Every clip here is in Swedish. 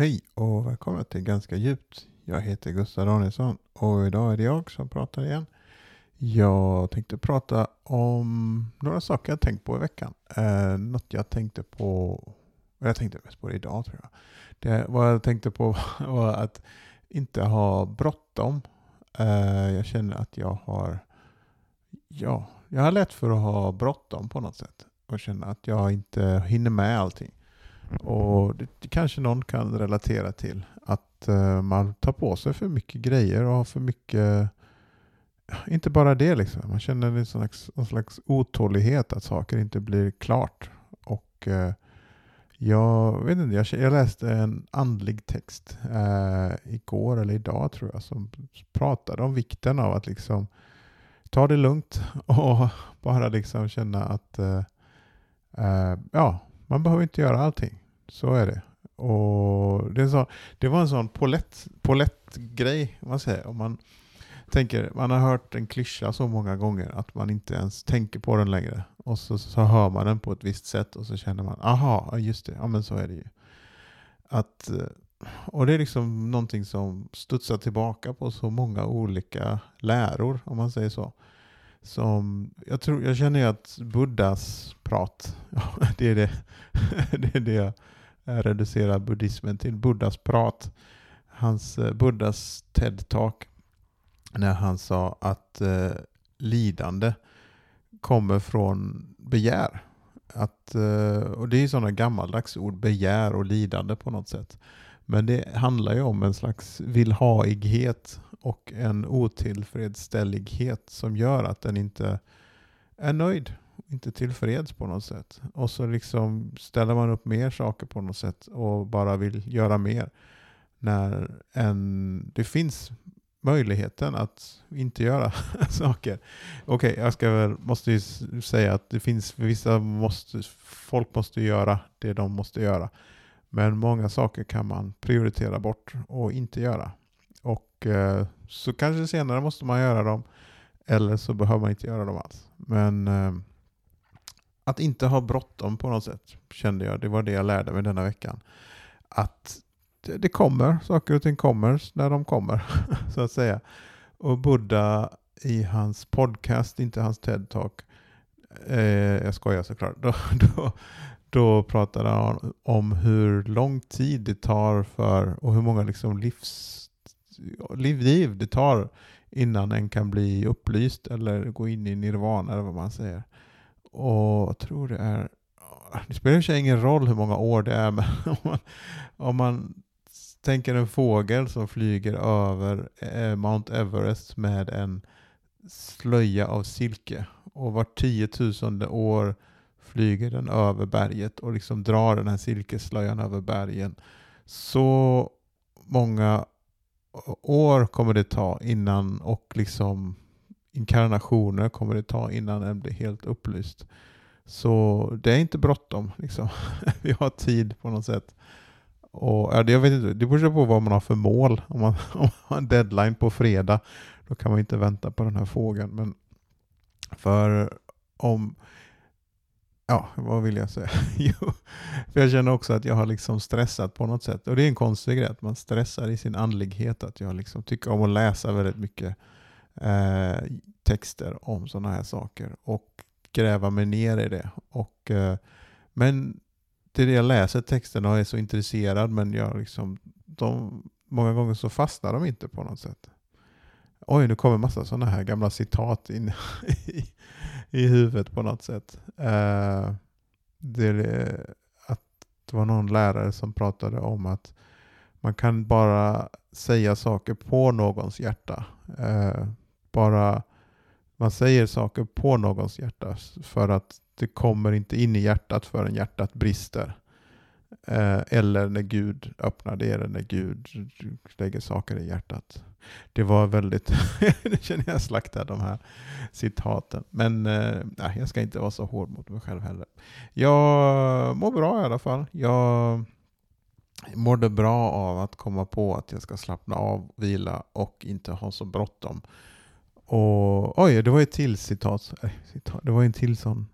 Hej och välkomna till Ganska djupt. Jag heter Gustav Danielsson och idag är det jag som pratar igen. Jag tänkte prata om några saker jag tänkt på i veckan. Eh, något jag tänkte på, jag tänkte mest på det idag tror jag. Det, vad jag tänkte på var att inte ha bråttom. Eh, jag känner att jag har, ja, jag har lätt för att ha bråttom på något sätt och känna att jag inte hinner med allting. Och det, det kanske någon kan relatera till. Att uh, man tar på sig för mycket grejer och har för mycket inte bara det, liksom. man känner en slags, en slags otålighet att saker inte blir klart. Och eh, jag, vet inte, jag, jag, läste en andlig text eh, igår eller idag tror jag som pratade om vikten av att liksom ta det lugnt och bara liksom känna att ja, man behöver inte göra allting. Så är det. Och det, så, det var en sån polett-grej. om man säger. Om man, tänker, man har hört en klyscha så många gånger att man inte ens tänker på den längre. Och så, så hör man den på ett visst sätt och så känner man, aha, just det, ja men så är det ju. Att, eh, och det är liksom någonting som studsar tillbaka på så många olika läror, om man säger så. Som, jag, tror, jag känner ju att Buddhas prat, ja, det är det, det, är det jag Eh, reducerar buddhismen till. Buddhas prat, hans, eh, Buddhas TED-talk, när han sa att eh, lidande kommer från begär. Att, eh, och det är sådana gammaldags ord, begär och lidande på något sätt. Men det handlar ju om en slags villhaighet och en otillfredsställighet som gör att den inte är nöjd, inte tillfreds på något sätt. Och så liksom ställer man upp mer saker på något sätt och bara vill göra mer. När en, det finns möjligheten att inte göra saker. Okej, okay, jag ska väl, måste ju säga att det finns vissa måste, folk måste göra det de måste göra. Men många saker kan man prioritera bort och inte göra. Och eh, så kanske senare måste man göra dem. Eller så behöver man inte göra dem alls. Men eh, att inte ha bråttom på något sätt kände jag. Det var det jag lärde mig denna veckan. Att det, det kommer, saker och ting kommer när de kommer. så att säga. Och Buddha i hans podcast, inte hans TED-talk. Eh, jag skojar såklart. Då, då, då pratade han om hur lång tid det tar för och hur många liksom livs liv det tar innan en kan bli upplyst eller gå in i nirvana eller vad man säger. Och jag tror det är, det spelar i sig ingen roll hur många år det är, men om man, om man tänker en fågel som flyger över eh, Mount Everest med en slöja av silke och var tiotusende år flyger den över berget och liksom drar den här silkeslöjan över bergen. Så många år kommer det ta innan och liksom inkarnationer kommer det ta innan den blir helt upplyst. Så det är inte bråttom. Liksom. Vi har tid på något sätt. Och, ja, det, jag vet inte, det beror på vad man har för mål. Om man, om man har en deadline på fredag, då kan man inte vänta på den här frågan. Men för om Ja, vad vill jag säga? jo, för jag känner också att jag har liksom stressat på något sätt. Och det är en konstig grej att man stressar i sin andlighet. Att jag liksom tycker om att läsa väldigt mycket eh, texter om sådana här saker. Och gräva mig ner i det. Och, eh, men det är det jag läser texterna och är så intresserad. Men jag liksom, de, många gånger så fastnar de inte på något sätt. Oj, nu kommer massa sådana här gamla citat in i, i huvudet på något sätt. Eh, det, att det var någon lärare som pratade om att man kan bara säga saker på någons hjärta. Eh, bara man säger saker på någons hjärta för att det kommer inte in i hjärtat förrän hjärtat brister. Eh, eller när Gud öppnar det, eller när Gud lägger saker i hjärtat. Det var väldigt, nu känner jag slaktar de här citaten. Men eh, jag ska inte vara så hård mot mig själv heller. Jag mår bra i alla fall. Jag mådde bra av att komma på att jag ska slappna av, vila och inte ha så bråttom. Och oj, det var ett till citat. Äh, det var en till sån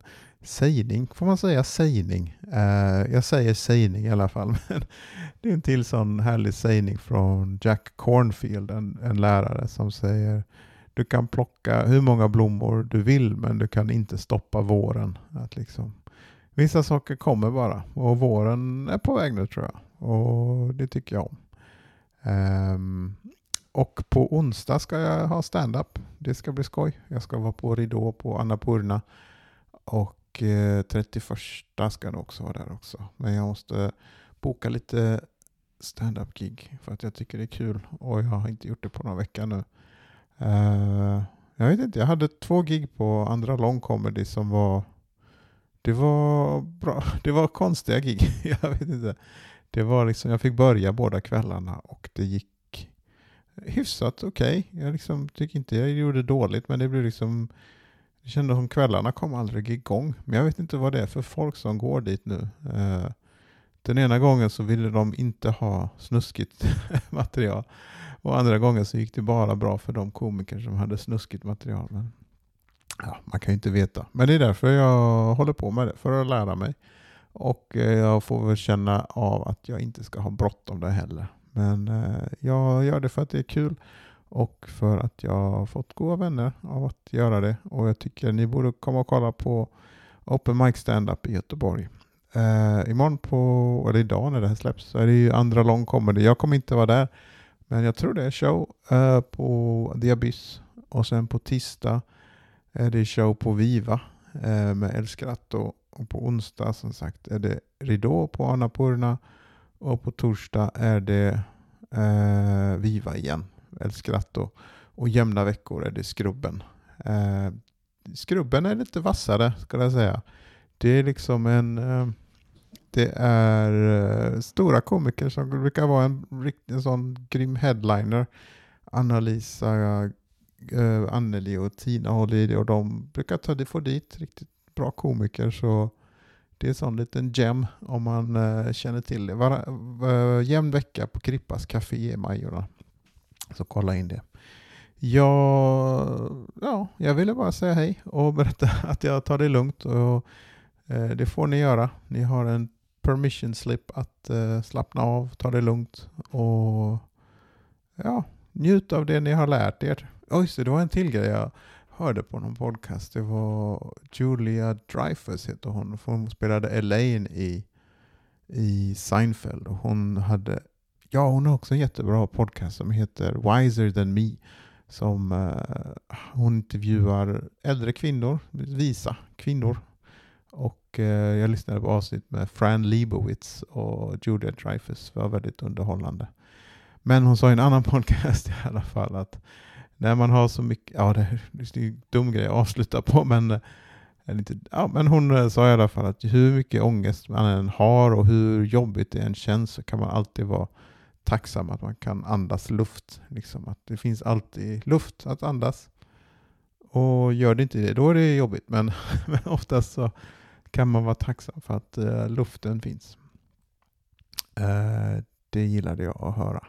sägning, får man säga sägning? Uh, jag säger sägning i alla fall. Men det är en till sån härlig sägning från Jack Cornfield, en, en lärare som säger du kan plocka hur många blommor du vill men du kan inte stoppa våren. Att liksom, vissa saker kommer bara och våren är på väg nu tror jag. Och det tycker jag om. Um, och på onsdag ska jag ha stand-up. Det ska bli skoj. Jag ska vara på Ridå på Annapurna. Och eh, 31 ska jag också vara där också. Men jag måste boka lite stand-up gig för att jag tycker det är kul. Och jag har inte gjort det på någon vecka nu. Uh, jag vet inte, jag hade två gig på andra long comedy som var det var bra. Det var konstiga gig. jag vet inte. Det var liksom, jag fick börja båda kvällarna och det gick hyfsat okej. Okay. Jag liksom tycker inte jag gjorde dåligt men det blev liksom jag kände som kvällarna kom aldrig igång. Men jag vet inte vad det är för folk som går dit nu. Eh, den ena gången så ville de inte ha snuskigt material. Och andra gången så gick det bara bra för de komiker som hade snuskigt material. Men, ja, man kan ju inte veta. Men det är därför jag håller på med det, för att lära mig. Och eh, jag får väl känna av att jag inte ska ha bråttom där heller. Men eh, jag gör det för att det är kul och för att jag har fått goda vänner av att göra det. Och jag tycker ni borde komma och kolla på Open Mic Standup i Göteborg. Uh, imorgon på, eller idag när det här släpps, så är det ju andra lång comedy. Jag kommer inte vara där, men jag tror det är show uh, på The Abyss. Och sen på tisdag är det show på Viva uh, med El Scratto. Och på onsdag som sagt är det Ridå på Annapurna. Och på torsdag är det eh, Viva igen, El Scratto. Och jämna veckor är det Skrubben. Eh, Skrubben är lite vassare ska jag säga. Det är liksom en eh, det är stora komiker som brukar vara en, en sån grym headliner. Anna-Lisa, Anneli och Tina håller i det och de brukar ta det få dit riktigt bra komiker. Så det är en sån liten gem om man eh, känner till det. Var, var, jämn vecka på Krippas Café i Majorna. Så kolla in det. Jag, ja, jag ville bara säga hej och berätta att jag tar det lugnt. Och, eh, det får ni göra. Ni har en permission slip att eh, slappna av, ta det lugnt och ja, njut av det ni har lärt er. Oj, så det var en till grej jag hörde på någon podcast. Det var Julia Dreyfus heter hon. Hon spelade Elaine i, i Seinfeld. Och hon hade, ja hon har också en jättebra podcast som heter Wiser than me. Som eh, hon intervjuar äldre kvinnor, visa kvinnor och eh, jag lyssnade på avsnitt med Fran Lebowitz och Julia Dreyfus. Det var väldigt underhållande. Men hon sa i en annan podcast i alla fall att när man har så mycket, ja det är, är en dum grej att avsluta på men, eh, inte, ja, men hon eh, sa i alla fall att hur mycket ångest man än har och hur jobbigt det än känns så kan man alltid vara tacksam att man kan andas luft. Liksom att det finns alltid luft att andas. Och gör det inte det, då är det jobbigt. Men, men oftast så kan man vara tacksam för att uh, luften finns. Uh, det gillade jag att höra.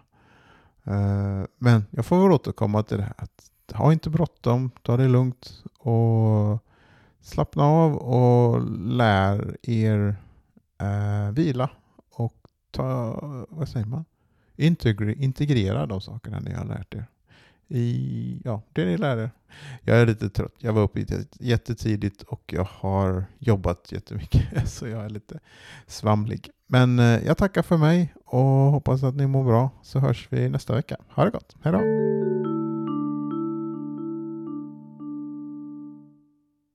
Eh, men jag får väl återkomma till det här. Att, ha inte bråttom, ta det lugnt och slappna av och lär er eh, vila och ta, vad säger man? integrera de sakerna ni har lärt er i ja, det ni lär er. Jag är lite trött. Jag var uppe jättetidigt och jag har jobbat jättemycket så jag är lite svamlig. Men eh, jag tackar för mig och hoppas att ni mår bra så hörs vi nästa vecka. Ha det gott. Hej då!